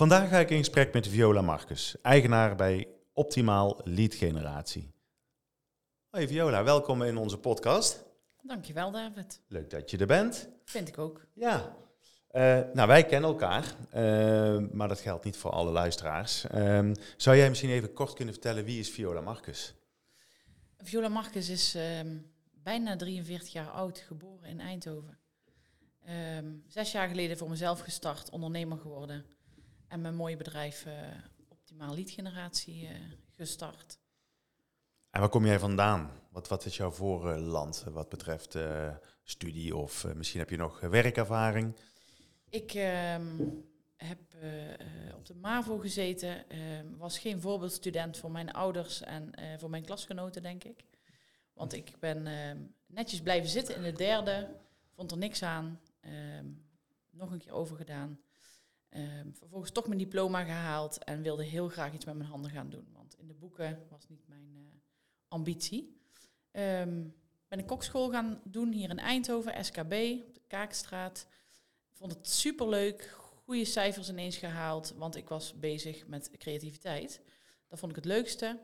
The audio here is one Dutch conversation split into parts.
Vandaag ga ik in gesprek met Viola Marcus, eigenaar bij Optimaal Lead Generatie. Hoi Viola, welkom in onze podcast. Dankjewel, David. Leuk dat je er bent. Vind ik ook. Ja. Uh, nou, wij kennen elkaar, uh, maar dat geldt niet voor alle luisteraars. Uh, zou jij misschien even kort kunnen vertellen wie is Viola Marcus? Viola Marcus is ehm, bijna 43 jaar oud, geboren in Eindhoven. Ehm, zes jaar geleden voor mezelf gestart, ondernemer geworden. En mijn mooie bedrijf uh, Optimaal Lead Generatie gestart. En waar kom jij vandaan? Wat, wat is jouw voorland wat betreft studie of misschien heb je nog werkervaring? Ik ehm, heb uh, op de MAVO gezeten, uh, was geen voorbeeldstudent voor mijn ouders en uh, voor mijn klasgenoten, denk ik. Want ik ben ehm, netjes blijven zitten in de derde, vond er niks aan, nog een keer overgedaan. Vervolgens toch mijn diploma gehaald en wilde heel graag iets met mijn handen gaan doen. Want in de boeken was niet mijn ambitie. ben een kokschool gaan doen hier in Eindhoven, SKB, op de Kaakstraat vond het superleuk, goede cijfers ineens gehaald, want ik was bezig met creativiteit. Dat vond ik het leukste.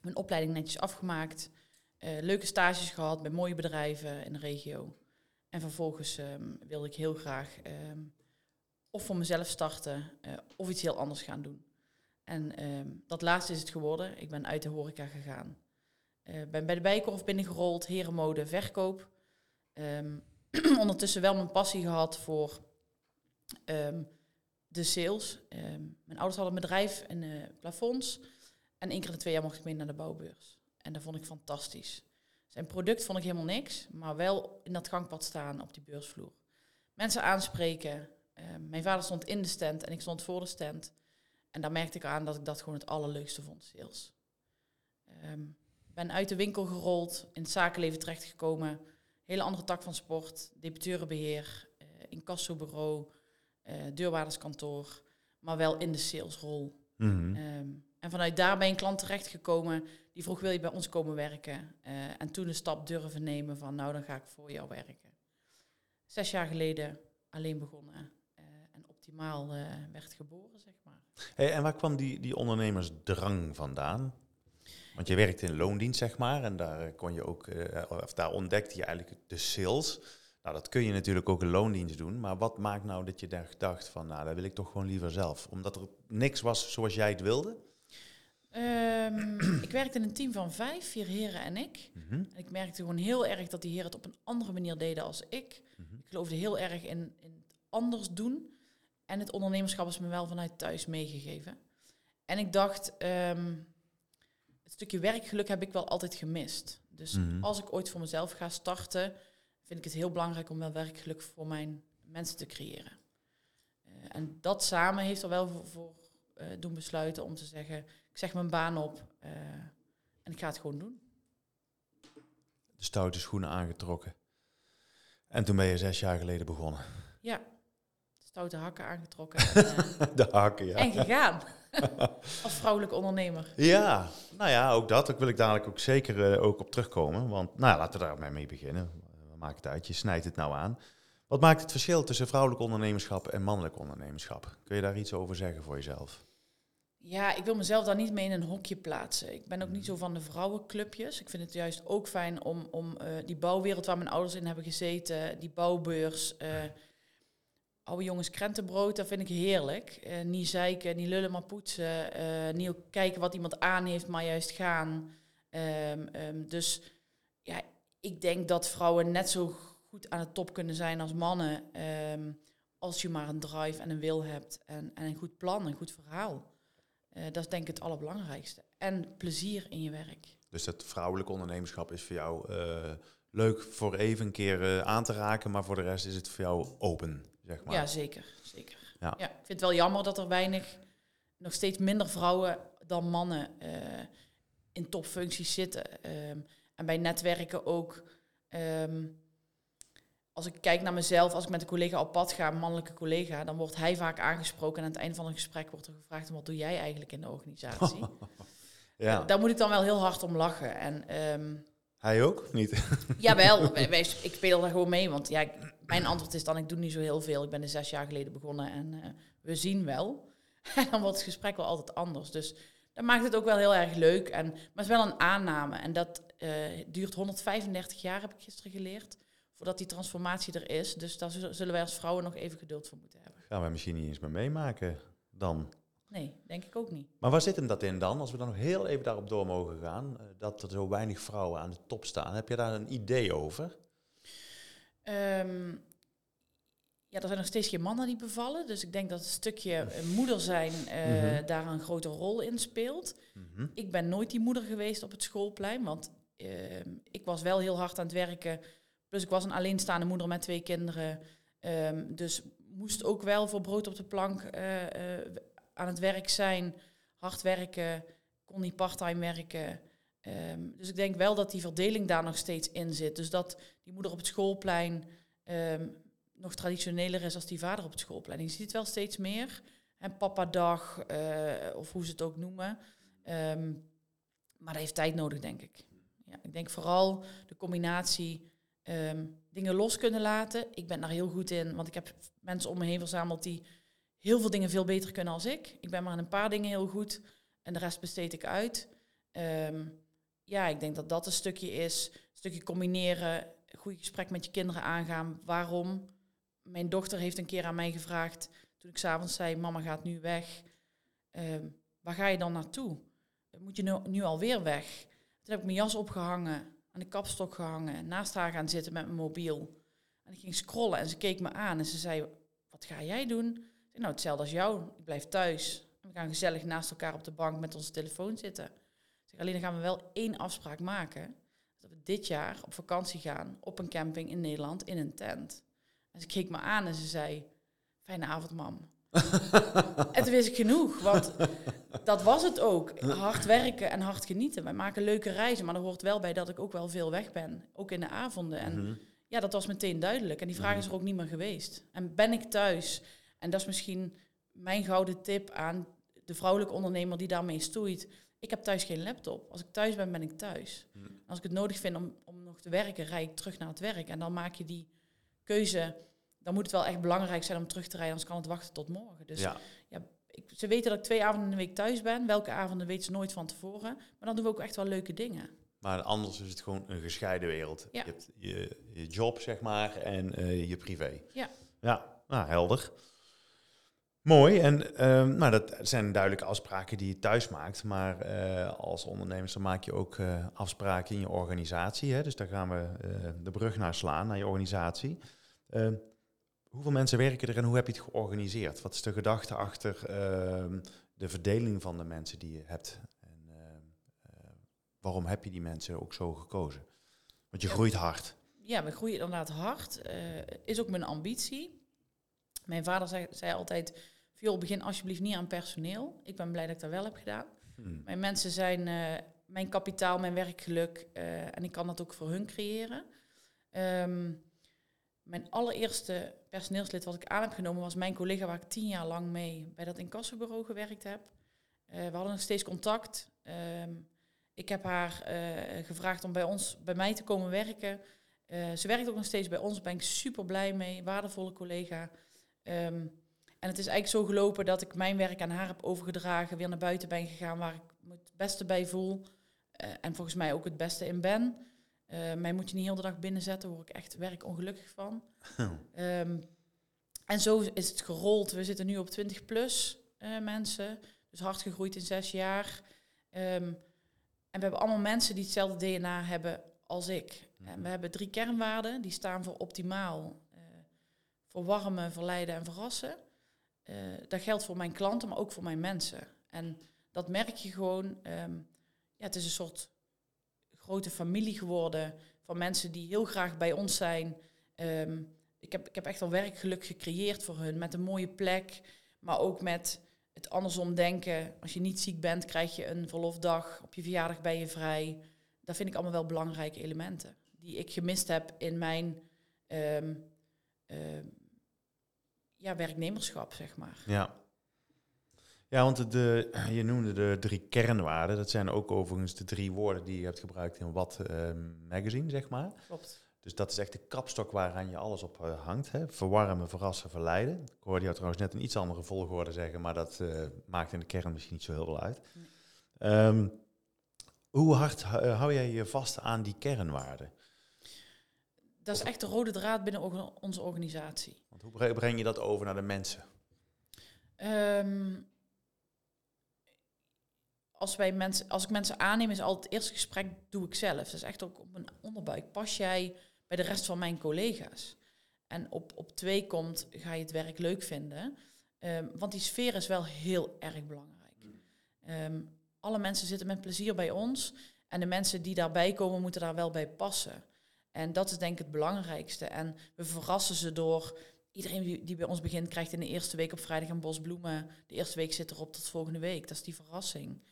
Mijn opleiding netjes afgemaakt, uh, leuke stages gehad bij mooie bedrijven in de regio. En vervolgens um, wilde ik heel graag of voor mezelf starten uh, of iets heel anders gaan doen. En um, dat laatste is het geworden. Ik ben uit de horeca gegaan. Uh, ben bij de Bijkorf binnengerold, herenmode, verkoop. Um, ondertussen wel mijn passie gehad voor um, de sales. Mijn ouders hadden een bedrijf en uh, plafonds. En één keer de twee jaar mocht ik mee naar de bouwbeurs. En dat vond ik fantastisch. Zijn product vond ik helemaal niks, maar wel in dat gangpad staan op die beursvloer. Mensen aanspreken. Um, mijn vader stond in de stand en ik stond voor de stand. En daar merkte ik aan dat ik dat gewoon het allerleukste vond, sales. Um, ben uit de winkel gerold, in het zakenleven terechtgekomen hele andere tak van sport, debiteurenbeheer, uh, incassobureau, uh, deurwaarderskantoor, maar wel in de salesrol. Mm um, en vanuit daar ben een klant terechtgekomen die vroeg, wil je bij ons komen werken? Uh, en toen de stap durven nemen van, nou dan ga ik voor jou werken. Zes jaar geleden alleen begonnen optimaal werd geboren, zeg maar. Hey, en waar kwam die, die ondernemersdrang vandaan? Want je werkte in loondienst, zeg maar, en daar kon je ook, uh, of daar ontdekte je eigenlijk de sales. Nou, dat kun je natuurlijk ook in loondienst doen, maar wat maakt nou dat je dacht van, nou, dat wil ik toch gewoon liever zelf? Omdat er niks was zoals jij het wilde? Um, ik werkte in een team van vijf, vier heren en ik. Mm -hmm. en ik merkte gewoon heel erg dat die heren het op een andere manier deden als ik. Mm -hmm. Ik geloofde heel erg in, in het anders doen. En het ondernemerschap is me wel vanuit thuis meegegeven. En ik dacht, um, het stukje werkgeluk heb ik wel altijd gemist. Dus mhm. als ik ooit voor mezelf ga starten, vind ik het heel belangrijk om wel werkgeluk voor mijn mensen te creëren. Uh, en dat samen heeft er wel voor, voor uh, doen besluiten om te zeggen, ik zeg mijn baan op uh, en ik ga het gewoon doen. De stoute schoenen aangetrokken. En toen ben je zes jaar geleden begonnen. Ja, stoute hakken aangetrokken. En, de hakken, ja. En gegaan. Als vrouwelijk ondernemer. Ja, nou ja, ook dat. Daar wil ik dadelijk ook zeker uh, ook op terugkomen. Want nou, laten we daar mee beginnen. We maken het uit, je snijdt het nou aan. Wat maakt het verschil tussen vrouwelijk ondernemerschap en mannelijk ondernemerschap? Kun je daar iets over zeggen voor jezelf? Ja, ik wil mezelf daar niet mee in een hokje plaatsen. Ik ben ook niet zo van de vrouwenclubjes. Ik vind het juist ook fijn om, om uh, die bouwwereld waar mijn ouders in hebben gezeten, die bouwbeurs... Uh, oude jongens krentenbrood, dat vind ik heerlijk. Uh, niet zeiken, niet lullen, maar poetsen. Uh, niet kijken wat iemand aan heeft, maar juist gaan. Um, um, dus ja, ik denk dat vrouwen net zo goed aan de top kunnen zijn als mannen. Um, als je maar een drive en een wil hebt en, en een goed plan, een goed verhaal. Uh, dat is denk ik het allerbelangrijkste. En plezier in je werk. Dus dat vrouwelijk ondernemerschap is voor jou leuk voor even een keer aan te raken, maar voor de rest is het voor jou open? Zeg maar. Ja, zeker. zeker. Ja. Ja. ik vind het wel jammer dat er weinig, nog steeds minder vrouwen dan mannen eh, in topfuncties zitten. Ehm, en bij netwerken ook. ehm, als ik kijk naar mezelf, als ik met een collega op pad ga, een mannelijke collega, dan wordt hij vaak aangesproken en aan het einde van een gesprek wordt er gevraagd: wat doe jij eigenlijk in de organisatie? ja. Daar moet ik dan wel heel hard om lachen. En ehm, Hij ook? of Niet? Jawel, wij, wij- ik speel daar gewoon mee. Want ja, mijn antwoord is dan, ik doe niet zo heel veel. Ik ben er zes jaar geleden begonnen en eh, we zien wel. En dan wordt het gesprek wel altijd anders. Dus dat maakt het ook wel heel erg leuk. En, maar het is wel een aanname. En dat eh, duurt 135 jaar, heb ik gisteren geleerd. Voordat die transformatie er is. Dus daar zullen zullen wij als vrouwen nog even geduld voor moeten hebben. Gaan wij misschien niet eens meer meemaken dan. Nee, denk ik ook niet. Maar waar zit hem dat in dan? Als we dan nog heel even daarop door mogen gaan. eh, Dat er zo weinig vrouwen aan de top staan. Heb je daar een idee over? Ehm, ja, er zijn nog steeds geen mannen die bevallen. Dus ik denk dat het stukje eh, moeder zijn eh, Mhm. daar een grote rol in speelt. Mhm. Ik ben nooit die moeder geweest op het schoolplein. Want ehm, ik was wel heel hard aan het werken. Plus ik was een alleenstaande moeder met twee kinderen. Ehm, dus moest ook wel voor brood op de plank aan het werk zijn. Hard werken. Kon niet parttime werken. Ehm, dus ik denk wel dat die verdeling daar nog steeds in zit. Dus dat die moeder op het schoolplein ehm, nog traditioneler is als die vader op het schoolplein. Je ziet het wel steeds meer. En papadag, eh of hoe ze het ook noemen. Ehm, maar dat heeft tijd nodig, denk ik. Ja, ik denk vooral de combinatie dingen los kunnen laten. Ik ben daar heel goed in, want ik heb mensen om me heen verzameld die heel veel dingen veel beter kunnen als ik. Ik ben maar in een paar dingen heel goed en de rest besteed ik uit. Ehm, ja, ik denk dat dat een stukje is. Een stukje combineren, goed gesprek met je kinderen aangaan. Waarom? Mijn dochter heeft een keer aan mij gevraagd, toen ik s'avonds zei, mama gaat nu weg. Ehm, waar ga je dan naartoe? Moet je nu, nu alweer weg? Toen heb ik mijn jas opgehangen, aan de kapstok gehangen, naast haar gaan zitten met mijn mobiel. En ik ging scrollen en ze keek me aan en ze zei, wat ga jij doen? Nou, hetzelfde als jou. Ik blijf thuis. En we gaan gezellig naast elkaar op de bank met onze telefoon zitten. Zeg, alleen dan gaan we wel één afspraak maken. Dat we dit jaar op vakantie gaan op een camping in Nederland in een tent. En ze keek me aan en ze zei, fijne avond, mam. en toen wist ik genoeg, want dat was het ook. Hard werken en hard genieten. Wij maken leuke reizen, maar er hoort wel bij dat ik ook wel veel weg ben. Ook in de avonden. En Mhm. ja, dat was meteen duidelijk. En die vraag is er ook niet meer geweest. En ben ik thuis? En dat is misschien mijn gouden tip aan de vrouwelijke ondernemer die daarmee stoeit. Ik heb thuis geen laptop. Als ik thuis ben, ben ik thuis. Mhm. Als ik het nodig vind om, om nog te werken, rijd ik terug naar het werk. En dan maak je die keuze. Dan moet het wel echt belangrijk zijn om terug te rijden, anders kan het wachten tot morgen. Dus ja. ik, ze weten dat ik twee avonden in de week thuis ben. Welke avonden weten ze nooit van tevoren. Maar dan doen we ook echt wel leuke dingen. Maar anders is het gewoon een gescheiden wereld. Ja. Je hebt je, je job, zeg maar, en eh, je privé. Ja. Ja, nou, helder. Mooi. En ehm, nou, dat zijn duidelijke afspraken die je thuis maakt. Maar eh, als ondernemer dan maak je ook eh, afspraken in je organisatie. Hè? Dus daar gaan we eh, de brug naar slaan, naar je organisatie. Ehm, hoeveel mensen werken er en hoe heb je het georganiseerd? Wat is de gedachte achter ehm, de verdeling van de mensen die je hebt? En, waarom heb je die mensen ook zo gekozen? Want je Ja. groeit hard. Ja, we groeien inderdaad hard. Is ook mijn ambitie. Mijn vader zei, zei altijd, Viool, begin alsjeblieft niet aan personeel. Ik ben blij dat ik dat wel heb gedaan. Hmm. Mijn mensen zijn eh, mijn kapitaal, mijn werkgeluk. eh, en ik kan dat ook voor hun creëren. Ehm, mijn allereerste personeelslid wat ik aan heb genomen was mijn collega waar ik tien jaar lang mee bij dat incassobureau gewerkt heb. Eh, we hadden nog steeds contact. Ehm, ik heb haar gevraagd om bij ons, bij mij te komen werken. Ze werkt ook nog steeds bij ons, daar ben ik super blij mee, waardevolle collega. Ehm, en het is eigenlijk zo gelopen dat ik mijn werk aan haar heb overgedragen, weer naar buiten ben gegaan waar ik me het beste bij voel. eh, en volgens mij ook het beste in ben. Eh, mij moet je niet heel de dag binnenzetten, daar word ik echt werkongelukkig van. Ehm, en zo is het gerold. We zitten nu op 20 plus eh, mensen. Dus hard gegroeid in zes jaar. Ehm, en we hebben allemaal mensen die hetzelfde DNA hebben als ik. En we hebben drie kernwaarden. Die staan voor optimaal. voor warmen, verleiden en verrassen. Eh, dat geldt voor mijn klanten, maar ook voor mijn mensen. En dat merk je gewoon. ehm, ja, het is een soort grote familie geworden van mensen die heel graag bij ons zijn. Ehm, ik, heb, ik heb echt wel werkgeluk gecreëerd voor hun. Met een mooie plek, maar ook met het andersom denken. Als je niet ziek bent, krijg je een verlofdag. Op je verjaardag ben je vrij. Dat vind ik allemaal wel belangrijke elementen. Die ik gemist heb in mijn ehm, ja, werknemerschap, zeg maar. Ja. Ja, want de, je noemde de drie kernwaarden. Dat zijn ook overigens de drie woorden die je hebt gebruikt in wat ehm, magazine, zeg maar. Klopt. Dus dat is echt de kapstok waaraan je alles op uh, hangt. Hè? Verwarmen, verrassen, verleiden. Ik hoorde jou trouwens net een iets andere volgorde zeggen, maar dat uh, maakt in de kern misschien niet zo heel veel uit. Nee. Um, hoe hard hou jij je vast aan die kernwaarden? Dat is echt de rode draad binnen onze organisatie. Want hoe breng je dat over naar de mensen? Um, als, wij mensen, als ik mensen aanneem, is altijd het eerste gesprek doe ik zelf. Dat is echt ook op mijn onderbuik. Pas jij bij de rest van mijn collega's? En op, op twee komt, ga je het werk leuk vinden. Um, want die sfeer is wel heel erg belangrijk. Um, alle mensen zitten met plezier bij ons. En de mensen die daarbij komen, moeten daar wel bij passen. En dat is denk ik het belangrijkste. En we verrassen ze door. Iedereen die bij ons begint, krijgt in de eerste week op vrijdag een bos bloemen. De eerste week zit erop tot volgende week. Dat is die verrassing.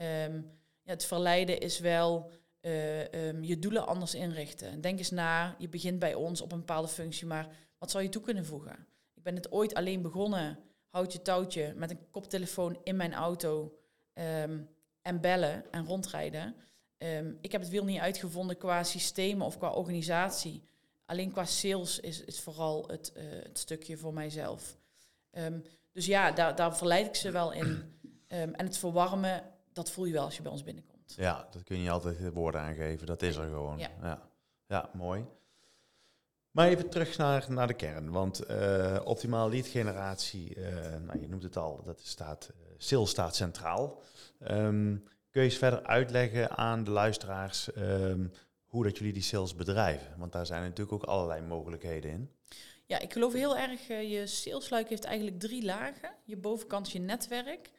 Um, ja, het verleiden is wel uh, um, je doelen anders inrichten. Denk eens na, je begint bij ons op een bepaalde functie, maar wat zou je toe kunnen voegen? Ik ben het ooit alleen begonnen, houtje touwtje, met een koptelefoon in mijn auto um, en bellen en rondrijden. Ik heb het wiel niet uitgevonden qua systemen of qua organisatie. Alleen qua sales is, is vooral het, uh, het stukje voor mijzelf. dus ja, daar, daar verleid ik ze wel in. en het verwarmen dat voel je wel als je bij ons binnenkomt. Ja, dat kun je niet altijd woorden aangeven. Dat is er gewoon. Ja, ja. ja mooi. Maar even terug naar, naar de kern. Want uh, optimaal lead generatie, uh, nou, je noemt het al, dat staat, sales staat centraal. Um, kun je eens verder uitleggen aan de luisteraars um, hoe dat jullie die sales bedrijven? Want daar zijn natuurlijk ook allerlei mogelijkheden in. Ja, ik geloof heel erg, je salesluik heeft eigenlijk drie lagen. Je bovenkant je netwerk,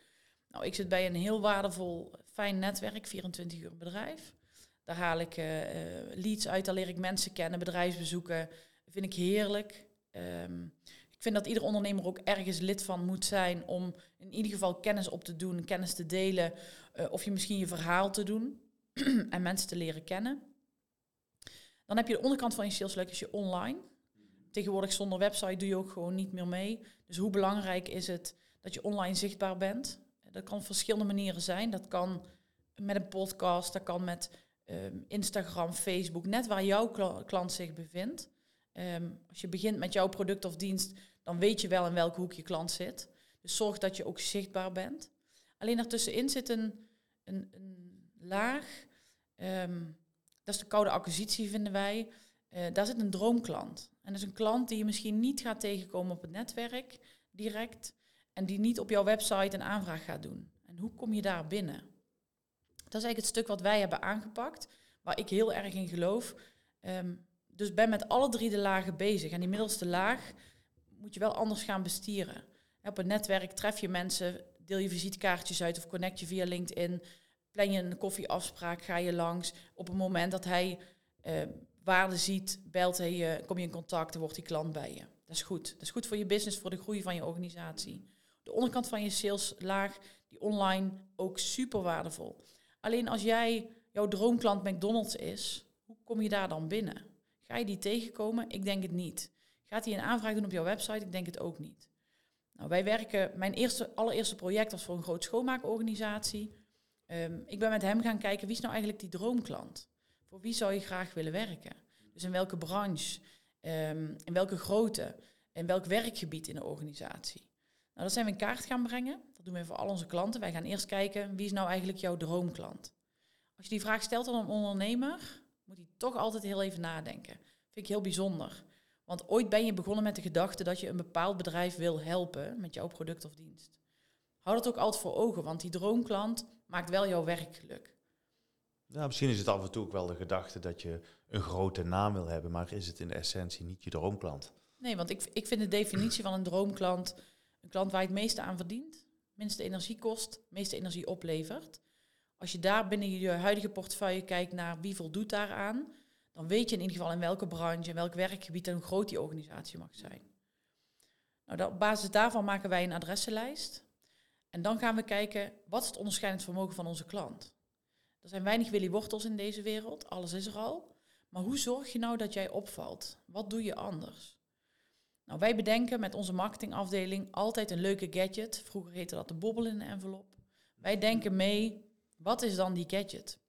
nou, ik zit bij een heel waardevol, fijn netwerk, 24 uur bedrijf. Daar haal ik uh, leads uit, daar leer ik mensen kennen, bedrijfsbezoeken. Dat vind ik heerlijk. Um, vind dat ieder ondernemer ook ergens lid van moet zijn om in ieder geval kennis op te doen, kennis te delen, uh, of je misschien je verhaal te doen en mensen te leren kennen. Dan heb je de onderkant van je salesluik, is je online. Tegenwoordig zonder website doe je ook gewoon niet meer mee. Dus hoe belangrijk is het dat je online zichtbaar bent? Dat kan op verschillende manieren zijn. Dat kan met een podcast, dat kan met um, Instagram, Facebook, net waar jouw klant zich bevindt. Um, als je begint met jouw product of dienst, dan weet je wel in welke hoek je klant zit. Dus zorg dat je ook zichtbaar bent. Alleen ertussenin zit een, een, laag. Um, dat is de koude acquisitie, vinden wij. Uh, daar zit een droomklant. En dat is een klant die je misschien niet gaat tegenkomen op het netwerk direct. En die niet op jouw website een aanvraag gaat doen. En hoe kom je daar binnen? Dat is eigenlijk het stuk wat wij hebben aangepakt, waar ik heel erg in geloof. Um, dus ben met alle drie de lagen bezig. En die middelste laag moet je wel anders gaan bestieren. Op een netwerk tref je mensen, deel je visitekaartjes uit of connect je via LinkedIn. Plan je een koffieafspraak, ga je langs. Op het moment dat hij uh, waarde ziet, belt hij je, kom je in contact, dan wordt die klant bij je. Dat is goed. Dat is goed voor je business, voor de groei van je organisatie de onderkant van je saleslaag, die online ook super waardevol. Alleen als jij, jouw droomklant McDonald's is, hoe kom je daar dan binnen? Ga je die tegenkomen? Ik denk het niet. Gaat hij een aanvraag doen op jouw website? Ik denk het ook niet. Nou, wij werken, mijn eerste, allereerste project was voor een groot schoonmaakorganisatie. Um, ik ben met hem gaan kijken, wie is nou eigenlijk die droomklant? Voor wie zou je graag willen werken? Dus in welke branche, um, in welke grootte, in welk werkgebied in de organisatie? Nou, dat zijn we in kaart gaan brengen. Dat doen we voor al onze klanten. Wij gaan eerst kijken, wie is nou eigenlijk jouw droomklant? Als je die vraag stelt aan een ondernemer, moet hij toch altijd heel even nadenken. Vind ik heel bijzonder. Want ooit ben je begonnen met de gedachte dat je een bepaald bedrijf wil helpen met jouw product of dienst. Hou dat ook altijd voor ogen, want die droomklant maakt wel jouw werkgeluk. Ja, misschien is het af en toe ook wel de gedachte dat je een grote naam wil hebben, maar is het in de essentie niet je droomklant? Nee, want ik, ik vind de definitie van een droomklant een klant waar je het meeste aan verdient, minste energie kost, meeste energie oplevert. Als je daar binnen je huidige portefeuille kijkt naar wie voldoet daaraan, dan weet je in ieder geval in welke branche, in welk werkgebied en hoe groot die organisatie mag zijn. Nou, op basis daarvan maken wij een adressenlijst. En dan gaan we kijken, wat is het onderscheidend vermogen van onze klant? Er zijn weinig Willy Wortels in deze wereld, alles is er al. Maar hoe zorg je nou dat jij opvalt? Wat doe je anders? Nou, wij bedenken met onze marketingafdeling altijd een leuke gadget. Vroeger heette dat de bobbel in de envelop. Wij denken mee, wat is dan die gadget?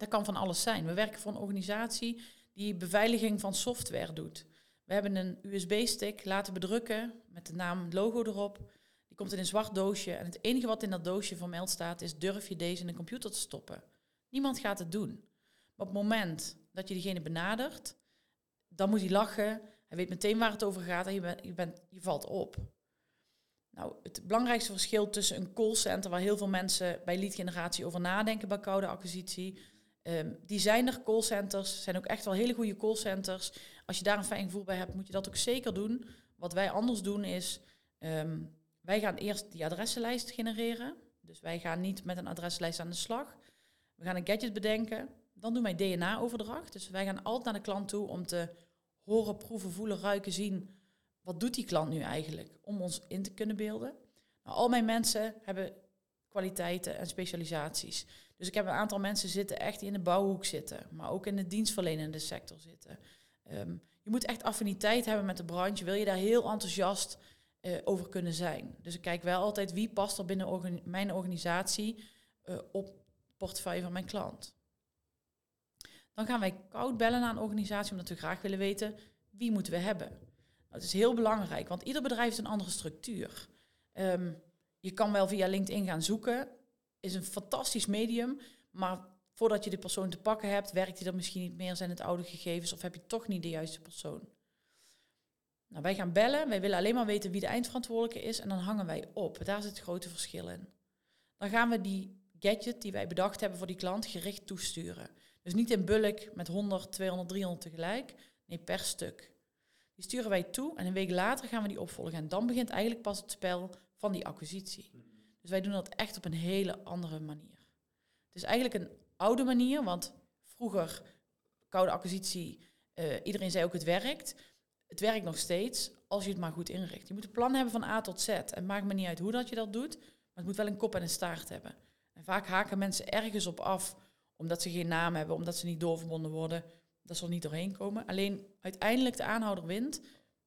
Dat kan van alles zijn. We werken voor een organisatie die beveiliging van software doet. We hebben een USB-stick laten bedrukken met de naam logo erop. Die komt in een zwart doosje en het enige wat in dat doosje vermeld staat is: durf je deze in een computer te stoppen? Niemand gaat het doen. Maar op het moment dat je diegene benadert, dan moet hij lachen. Hij weet meteen waar het over gaat en je, je, bent, je valt op. Nou, het belangrijkste verschil tussen een callcenter, waar heel veel mensen bij leadgeneratie over nadenken bij koude acquisitie, um, die zijn er callcenters, zijn ook echt wel hele goede callcenters. Als je daar een fijn gevoel bij hebt, moet je dat ook zeker doen. Wat wij anders doen is, um, wij gaan eerst die adressenlijst genereren. Dus wij gaan niet met een adreslijst aan de slag. We gaan een gadget bedenken. Dan doen wij DNA-overdracht. Dus wij gaan altijd naar de klant toe om te horen, proeven, voelen, ruiken, zien. Wat doet die klant nu eigenlijk? Om ons in te kunnen beelden. Nou, al mijn mensen hebben kwaliteiten en specialisaties. Dus ik heb een aantal mensen zitten echt die in de bouwhoek zitten, maar ook in de dienstverlenende sector zitten. Ehm, je moet echt affiniteit hebben met de branche. Wil je daar heel enthousiast uh, over kunnen zijn? Dus ik kijk wel altijd wie past er binnen mijn organisatie uh, op portefeuille van mijn klant. Dan gaan wij koud bellen naar een organisatie omdat we graag willen weten wie moeten we hebben. Nou, het is heel belangrijk, want ieder bedrijf heeft een andere structuur. Um, je kan wel via LinkedIn gaan zoeken, is een fantastisch medium, maar voordat je de persoon te pakken hebt, werkt hij er misschien niet meer, zijn het oude gegevens of heb je toch niet de juiste persoon. Nou, wij gaan bellen, wij willen alleen maar weten wie de eindverantwoordelijke is en dan hangen wij op. Daar zit het grote verschil in. Dan gaan we die gadget die wij bedacht hebben voor die klant gericht toesturen. Dus niet in bulk met 100, 200, 300 tegelijk. Nee, per stuk. Die sturen wij toe en een week later gaan we die opvolgen. En dan begint eigenlijk pas het spel van die acquisitie. Dus wij doen dat echt op een hele andere manier. Het is eigenlijk een oude manier, want vroeger, koude acquisitie, uh, iedereen zei ook het werkt. Het werkt nog steeds als je het maar goed inricht. Je moet een plan hebben van A tot Z. En maakt me niet uit hoe dat je dat doet, maar het moet wel een kop en een staart hebben. En vaak haken mensen ergens op af omdat ze geen naam hebben, omdat ze niet doorverbonden worden, dat er niet doorheen komen. Alleen uiteindelijk de aanhouder wint.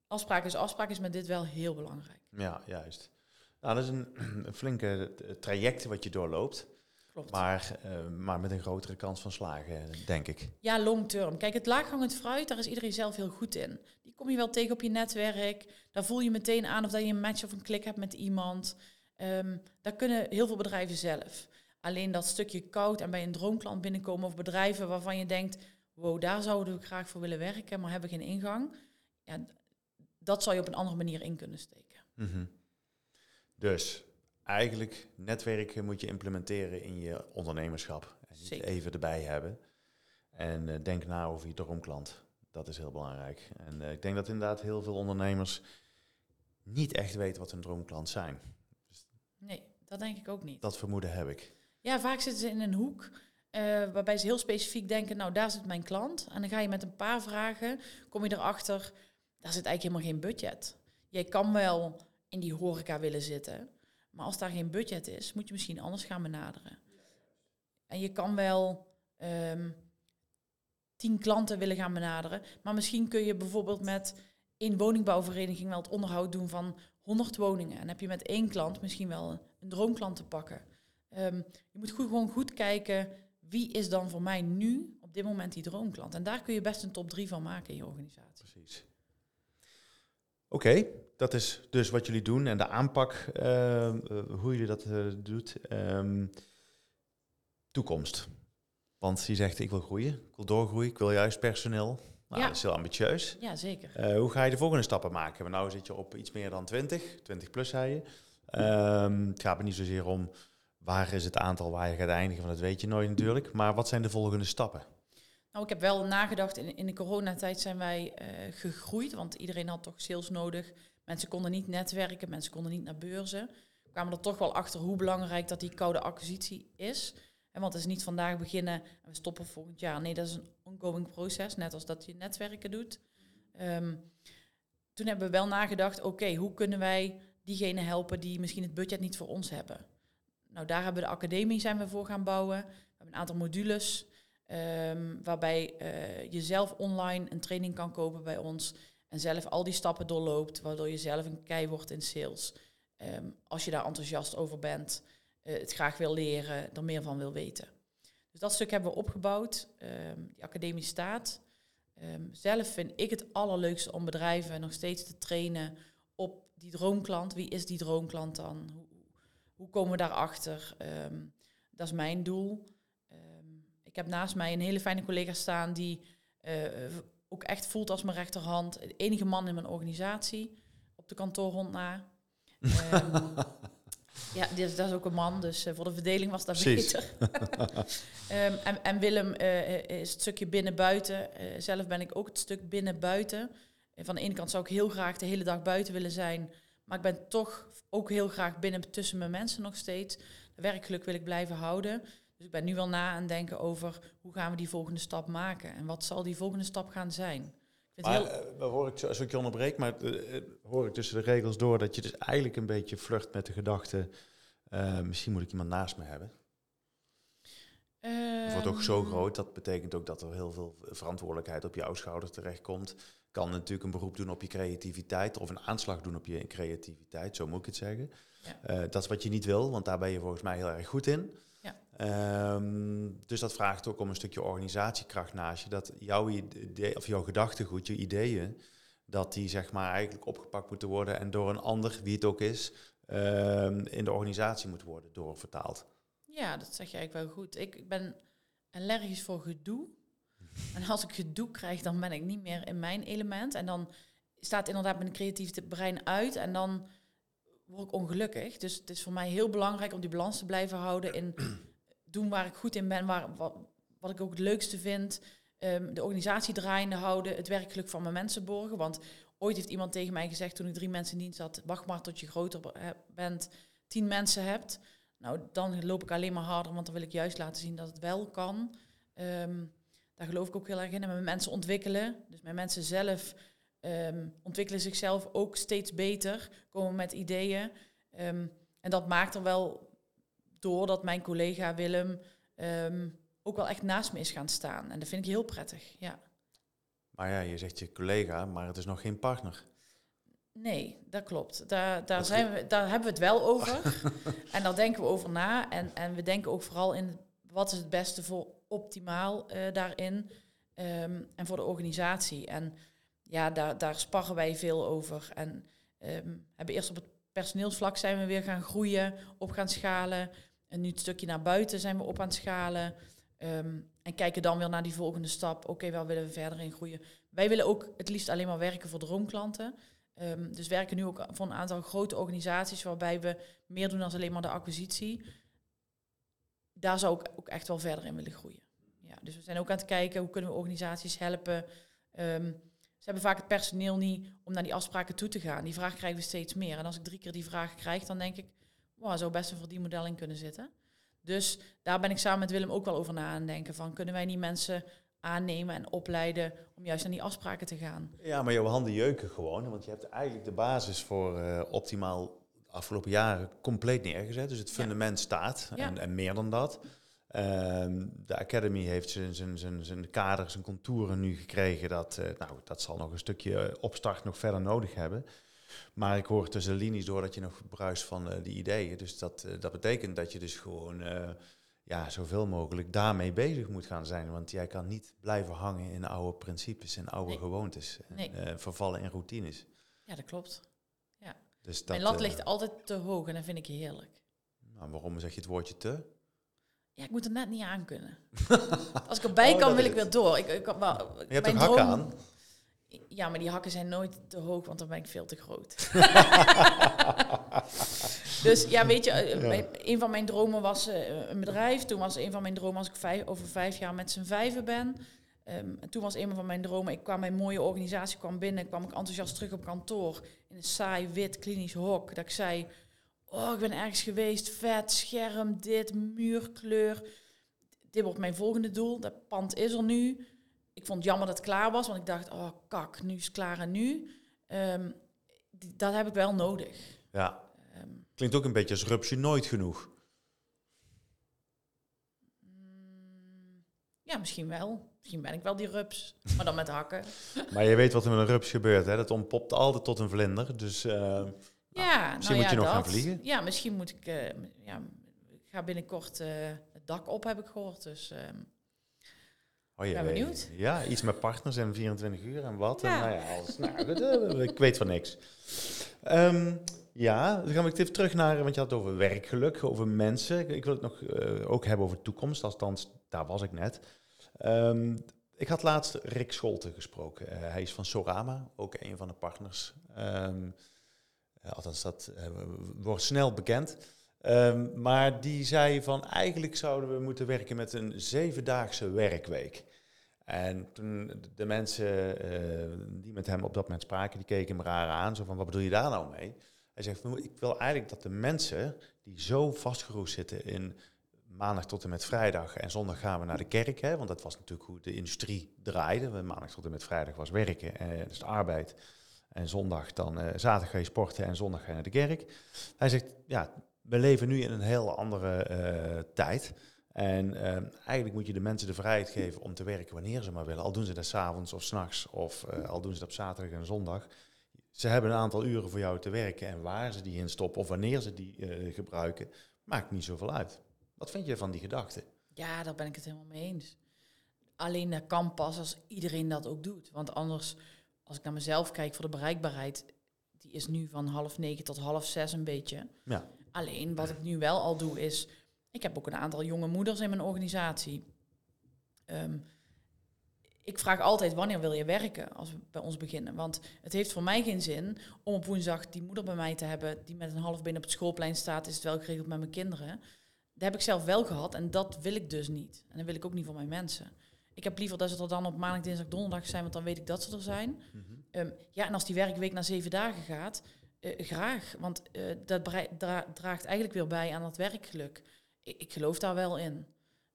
Afspraak is afspraak is met dit wel heel belangrijk. Ja, juist. Nou, dat is een, een flinke traject wat je doorloopt. Klopt. Maar, uh, maar met een grotere kans van slagen, denk ik. Ja, long term. Kijk, het laaghangend fruit, daar is iedereen zelf heel goed in. Die kom je wel tegen op je netwerk. Daar voel je meteen aan of dat je een match of een klik hebt met iemand. Um, daar kunnen heel veel bedrijven zelf. Alleen dat stukje koud en bij een droomklant binnenkomen of bedrijven waarvan je denkt, wow, daar zouden we graag voor willen werken, maar hebben geen ingang. Ja, dat zou je op een andere manier in kunnen steken. Mm -hmm. Dus eigenlijk netwerken moet je implementeren in je ondernemerschap. En niet Zeker. even erbij hebben. En uh, denk na over je droomklant. Dat is heel belangrijk. En uh, ik denk dat inderdaad heel veel ondernemers niet echt weten wat hun droomklant zijn. Dus nee, dat denk ik ook niet. Dat vermoeden heb ik. Ja, vaak zitten ze in een hoek. Uh, waarbij ze heel specifiek denken, nou daar zit mijn klant. En dan ga je met een paar vragen, kom je erachter, daar zit eigenlijk helemaal geen budget. Jij kan wel in die horeca willen zitten. Maar als daar geen budget is, moet je misschien anders gaan benaderen. En je kan wel um, tien klanten willen gaan benaderen. Maar misschien kun je bijvoorbeeld met één woningbouwvereniging wel het onderhoud doen van 100 woningen. En heb je met één klant misschien wel een droomklant te pakken. Um, je moet goed, gewoon goed kijken, wie is dan voor mij nu op dit moment die droomklant? En daar kun je best een top 3 van maken in je organisatie. Precies. Oké, dat is dus wat jullie doen en de aanpak, uh, uh, hoe jullie dat uh, doet. Um, toekomst. Want je zegt, ik wil groeien, ik wil doorgroeien, ik wil juist personeel. Nou, Ja. dat is heel ambitieus. Ja, zeker. Eh, hoe ga je de volgende stappen maken? Nou zit je op iets meer dan 20, 20 plus zei je. Um, het gaat me niet zozeer om waar is het aantal waar je gaat eindigen, want dat weet je nooit natuurlijk. Maar wat zijn de volgende stappen? Nou, ik heb wel nagedacht, in, in de coronatijd zijn wij uh, gegroeid, want iedereen had toch sales nodig. Mensen konden niet netwerken, mensen konden niet naar beurzen. We kwamen er toch wel achter hoe belangrijk dat die koude acquisitie is. En want het is niet vandaag beginnen en we stoppen volgend jaar. Nee, dat is een ongoing proces, net als dat je netwerken doet. Ehm, toen hebben we wel nagedacht, oké, hoe kunnen wij diegenen helpen die misschien het budget niet voor ons hebben? Nou, daar hebben we de academie zijn we voor gaan bouwen. We hebben een aantal modules um, waarbij uh, je zelf online een training kan kopen bij ons en zelf al die stappen doorloopt, waardoor je zelf een kei wordt in sales. Um, als je daar enthousiast over bent, uh, het graag wil leren, er meer van wil weten. Dus dat stuk hebben we opgebouwd. Um, die academie staat. Um, zelf vind ik het allerleukste om bedrijven nog steeds te trainen op die droomklant. Wie is die droomklant dan? Hoe, hoe komen we daarachter? Um, dat is mijn doel. ik heb naast mij een hele fijne collega staan die uh, ook echt voelt als mijn rechterhand. De enige man in mijn organisatie op de kantoorhond na. Um, ja, dat is ook een man, dus uh, voor de verdeling was dat Precies. beter. um, en, en, Willem uh, is het stukje binnen-buiten. Uh, zelf ben ik ook het stuk binnen-buiten. van de ene kant zou ik heel graag de hele dag buiten willen zijn. Maar ik ben toch ook heel graag binnen tussen mijn mensen nog steeds. De werkgeluk wil ik blijven houden. Dus ik ben nu wel na aan denken over hoe gaan we die volgende stap maken. En wat zal die volgende stap gaan zijn. Maar heel... hoor ik, als ik je onderbreek, maar hoor ik tussen de regels door dat je dus eigenlijk een beetje vlucht met de gedachte, uh, misschien moet ik iemand naast me hebben. het wordt ook zo ehm. groot, dat betekent ook dat er heel veel verantwoordelijkheid op jouw schouder terechtkomt. Kan natuurlijk een beroep doen op je creativiteit of een aanslag doen op je creativiteit, zo moet ik het zeggen. Ja. Uh, dat is wat je niet wil, want daar ben je volgens mij heel erg goed in. Um, dus dat vraagt ook om een stukje organisatiekracht naast je. Dat jouw idee, of jouw gedachtegoed, je ideeën, dat die zeg maar eigenlijk opgepakt moeten worden en door een ander, wie het ook is, um, in de organisatie moet worden doorvertaald. Ja, dat zeg je eigenlijk wel goed. Ik, ik ben allergisch voor gedoe. En als ik gedoe krijg, dan ben ik niet meer in mijn element. En dan staat inderdaad mijn creatieve brein uit. En dan word ik ongelukkig. Dus het is voor mij heel belangrijk om die balans te blijven houden in doen waar ik goed in ben, waar, wat, ik ook het leukste vind. Um, de organisatie draaiende houden, het werkelijk van mijn mensen borgen. Want ooit heeft iemand tegen mij gezegd toen ik drie mensen dienst had, wacht maar tot je groter bent, tien mensen hebt. Nou, dan loop ik alleen maar harder, want dan wil ik juist laten zien dat het wel kan. Um, daar geloof ik ook heel erg in. En mijn mensen ontwikkelen. Dus mijn mensen zelf um, ontwikkelen zichzelf ook steeds beter, komen met ideeën. En dat maakt er wel door dat mijn collega Willem um, ook wel echt naast me is gaan staan. En dat vind ik heel prettig, ja. Maar ja, je zegt je collega, maar het is nog geen partner. Nee, dat klopt. Daar, daar, zijn we, daar hebben we het wel over. en daar denken we over na. En, en we denken ook vooral in wat is het beste voor optimaal uh, daarin. Um, en voor de organisatie. En ja, daar, daar sparren wij veel over. En um, hebben eerst op het personeelsvlak zijn we weer gaan groeien, op gaan schalen. En nu het stukje naar buiten zijn we op aan het schalen. Um, en kijken dan weer naar die volgende stap. Oké, waar willen we verder in groeien? Wij willen ook het liefst alleen maar werken voor droomklanten. Um, dus werken nu ook voor een aantal grote organisaties waarbij we meer doen dan alleen maar de acquisitie. Daar zou ik ook echt wel verder in willen groeien. Ja, dus we zijn ook aan het kijken hoe kunnen we organisaties helpen. Um, ze hebben vaak het personeel niet om naar die afspraken toe te gaan. Die vraag krijgen we steeds meer. En als ik drie keer die vraag krijg, dan denk ik, wow, zou best een verdienmodel in kunnen zitten. Dus daar ben ik samen met Willem ook wel over na aan denken. Van kunnen wij niet mensen aannemen en opleiden om juist naar die afspraken te gaan? Ja, maar jouw handen jeuken gewoon. Want je hebt eigenlijk de basis voor uh, optimaal de afgelopen jaren compleet neergezet. Dus het fundament staat en, en meer dan dat. Ehm, de Academy heeft zijn, zijn, zijn, zijn kaders, zijn contouren nu gekregen. Dat, uh, nou, dat zal nog een stukje opstart nog verder nodig hebben. Maar ik hoor tussen de linies door dat je nog bruist van uh, die ideeën. Dus dat, uh, dat betekent dat je dus gewoon ja, zoveel mogelijk daarmee bezig moet gaan zijn. Want jij kan niet blijven hangen in oude principes en oude gewoontes. En, vervallen in routines. Ja, dat klopt. Ja. Dus dat, Mijn lat ligt altijd te hoog en dat vind ik heerlijk. Nou, waarom zeg je het woordje te? Ja, ik moet er net niet aan kunnen. Als ik erbij oh, kan, wil ik weer door. Ik, ik, je hebt een hakken aan? Ja, maar die hakken zijn nooit te hoog, want dan ben ik veel te groot. dus ja, weet je, eh, een van mijn dromen was uh, een bedrijf. Toen was een van mijn dromen als ik vijf, over vijf jaar met z'n vijven ben. Um, toen was een van mijn dromen, ik kwam bij een mooie organisatie, kwam binnen, kwam ik enthousiast terug op kantoor. In een saai, wit, klinisch hok. Dat ik zei, oh, ik ben ergens geweest, vet, scherm, dit, muurkleur. dit wordt mijn volgende doel. Dat pand is er nu. Ik vond het jammer dat het klaar was, want ik dacht, oh kak, nu is het klaar en nu. Ehm, dat heb ik wel nodig. Ja, Ehm, klinkt ook een beetje als rupsje nooit genoeg. mm, ja, misschien wel. Misschien ben ik wel die rups, maar dan met hakken. Maar je weet wat er met een rups gebeurt, hè? Dat ontpopt altijd tot een vlinder. Dus eh, Ja, misschien nou moet ja, je nog gaan dat. vliegen. Ja, misschien moet ik. eh, ja, ik ga binnenkort eh, het dak op, heb ik gehoord. Dus ehm, oh, Ben benieuwd. Ja, iets met partners en 24 uur en wat. En, Ja. nou ja, alles, nou, goed, ik weet van niks. Ehm, ja, dan gaan we even terug naar, want je had het over werkgeluk, over mensen. Ik, ik wil het nog eh, ook hebben over toekomst, althans, daar was ik net. Ehm, ik had laatst Rick Scholte gesproken. Eh, hij is van Sorama, ook een van de partners. Ehm, eh, althans, dat wordt snel bekend. Maar die zei van eigenlijk zouden we moeten werken met een zevendaagse werkweek. En toen de mensen eh, die met hem op dat moment spraken, die keken hem raar aan. Zo van, wat bedoel je daar nou mee? Hij zegt, van, ik wil eigenlijk dat de mensen die zo vastgeroest zitten in maandag tot en met vrijdag en zondag gaan we naar de kerk. Hè, want dat was natuurlijk hoe de industrie draaide. Maandag tot en met vrijdag was werken, eh, dus de arbeid. En zondag dan, eh, zaterdag ga je sporten en zondag ga je naar de kerk. Hij zegt, ja, we leven nu in een heel andere tijd. En eh, eigenlijk moet je de mensen de vrijheid geven om te werken wanneer ze maar willen. Al doen ze dat s'avonds of s'nachts of eh, al doen ze dat op zaterdag en zondag. Ze hebben een aantal uren voor jou te werken en waar ze die in stoppen of wanneer ze die eh, gebruiken, maakt niet zoveel uit. Wat vind je van die gedachte? ja, daar ben ik het helemaal mee eens. Alleen dat kan pas als iedereen dat ook doet. Want anders, als ik naar mezelf kijk voor de bereikbaarheid, die is nu van half negen tot half zes een beetje. Ja. Alleen wat ik nu wel al doe is, ik heb ook een aantal jonge moeders in mijn organisatie. Ehm, ik vraag altijd wanneer wil je werken als we bij ons beginnen. Want het heeft voor mij geen zin om op woensdag die moeder bij mij te hebben die met een half been op het schoolplein staat. Is het wel geregeld met mijn kinderen? Dat heb ik zelf wel gehad en dat wil ik dus niet. En dat wil ik ook niet voor mijn mensen. Ik heb liever dat ze er dan op maandag, dinsdag, donderdag zijn, want dan weet ik dat ze er zijn. Ehm, ja, en als die werkweek naar zeven dagen gaat, eh, graag. Want eh, dat dra- draagt eigenlijk weer bij aan het werkgeluk. Ik, geloof daar wel in.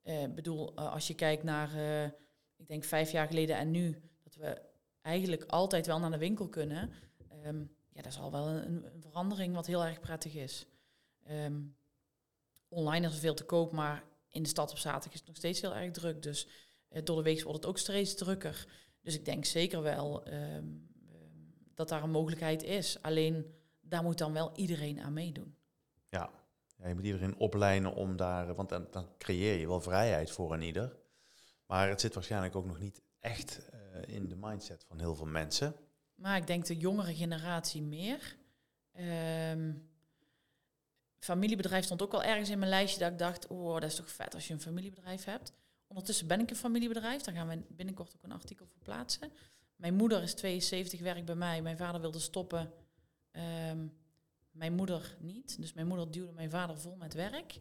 Eh, Ik bedoel, eh, als je kijkt naar, eh, ik denk vijf jaar geleden en nu, dat we eigenlijk altijd wel naar de winkel kunnen. Ehm, ja, dat is al wel een, verandering wat heel erg prettig is. Ehm, online is er veel te koop, maar in de stad op zaterdag is het nog steeds heel erg druk. Dus door de week wordt het ook steeds drukker. Dus ik denk zeker wel ehm, dat daar een mogelijkheid is. Alleen daar moet dan wel iedereen aan meedoen. Ja. je moet iedereen opleiden om daar, want dan, dan creëer je wel vrijheid voor een ieder. Maar het zit waarschijnlijk ook nog niet echt eh, in de mindset van heel veel mensen. Maar ik denk de jongere generatie meer. Ehm, familiebedrijf stond ook wel ergens in mijn lijstje dat ik dacht, oh, dat is toch vet als je een familiebedrijf hebt. Ondertussen ben ik een familiebedrijf, daar gaan we binnenkort ook een artikel voor plaatsen. Mijn moeder is 72, werkt bij mij. Mijn vader wilde stoppen. Ehm, mijn moeder niet. Dus mijn moeder duwde mijn vader vol met werk.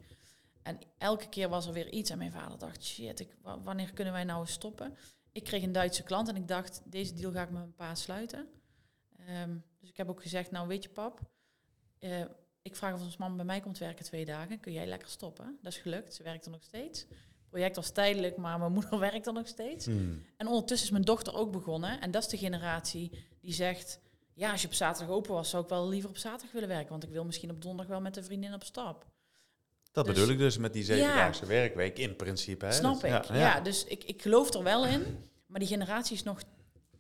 En elke keer was er weer iets. En mijn vader dacht, shit, ik, wa- wanneer kunnen wij nou eens stoppen? Ik kreeg een Duitse klant en ik dacht, deze deal ga ik met mijn pa sluiten. Ehm, dus ik heb ook gezegd, nou weet je pap, eh, ik vraag of ons man bij mij komt werken twee dagen. Kun jij lekker stoppen? Dat is gelukt, ze werkt er nog steeds. Het project was tijdelijk, maar mijn moeder werkt er nog steeds. En ondertussen is mijn dochter ook begonnen. En dat is de generatie die zegt... Ja, als je op zaterdag open was, zou ik wel liever op zaterdag willen werken. Want ik wil misschien op donderdag wel met een vriendin op stap. Dat Dus- bedoel ik dus met die zevendaagse Ja. werkweek in principe. Hè? Snap Dus- ik. Ja, dus ik, ik geloof er wel in. Maar die generatie is nog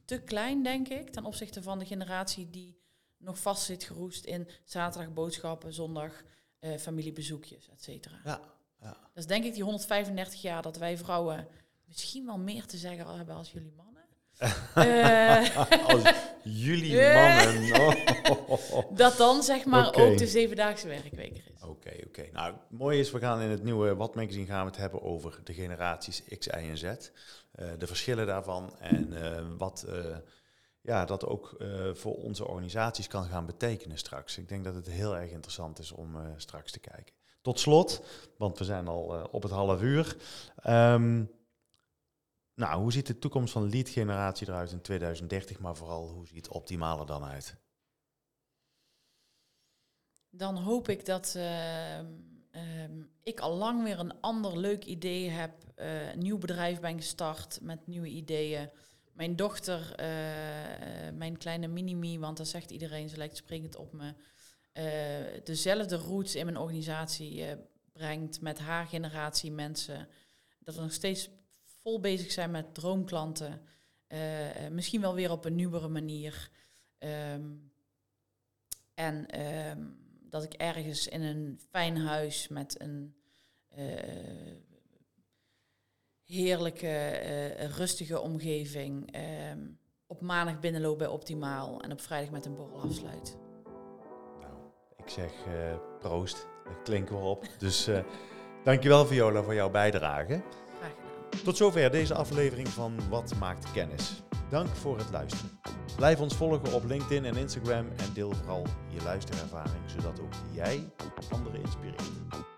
te klein, denk ik. Ten opzichte van de generatie die nog vast zit geroest in zaterdag boodschappen, zondag eh, familiebezoekjes, et cetera. Ja, ja. Dat is denk ik die 135 jaar dat wij vrouwen misschien wel meer te zeggen hebben als jullie mannen. Eh, Als jullie Ja. mannen. Oh. dat dan zeg maar Oké. ook de zevendaagse werkweek er is. Oké, oké. Nou, het mooie is, we gaan in het nieuwe Wat Magazine gaan we het hebben over de generaties X, Y en Z. Eh, de verschillen daarvan en eh, wat eh, ja, dat ook eh, voor onze organisaties kan gaan betekenen straks. Ik denk dat het heel erg interessant is om eh, straks te kijken. Tot slot, want we zijn al eh, op het half uur. Ehm, nou, hoe ziet de toekomst van lead generatie eruit in 2030, maar vooral hoe ziet het optimale dan uit? Dan hoop ik dat ehm, ehm, ik al lang weer een ander leuk idee heb. eh, een nieuw bedrijf ben gestart met nieuwe ideeën. Mijn dochter, eh, mijn kleine mini-me, want dat zegt iedereen, ze lijkt sprekend op me. eh, dezelfde roots in mijn organisatie brengt met haar generatie mensen. Dat we nog steeds vol bezig zijn met droomklanten. Eh, eh, misschien wel weer op een nieuwere manier. Ehm, en ehm, dat ik ergens in een fijn huis met een eh, heerlijke, rustige omgeving ehm, op maandag binnenloop bij Optimaal en op vrijdag met een borrel afsluit. Nou, ik zeg proost. Dat klinkt wel op. Dus dankjewel Viola voor jouw bijdrage. Tot zover deze aflevering van Wat maakt kennis. Dank voor het luisteren. Blijf ons volgen op LinkedIn en Instagram en deel vooral je luisterervaring, zodat ook jij anderen inspireert.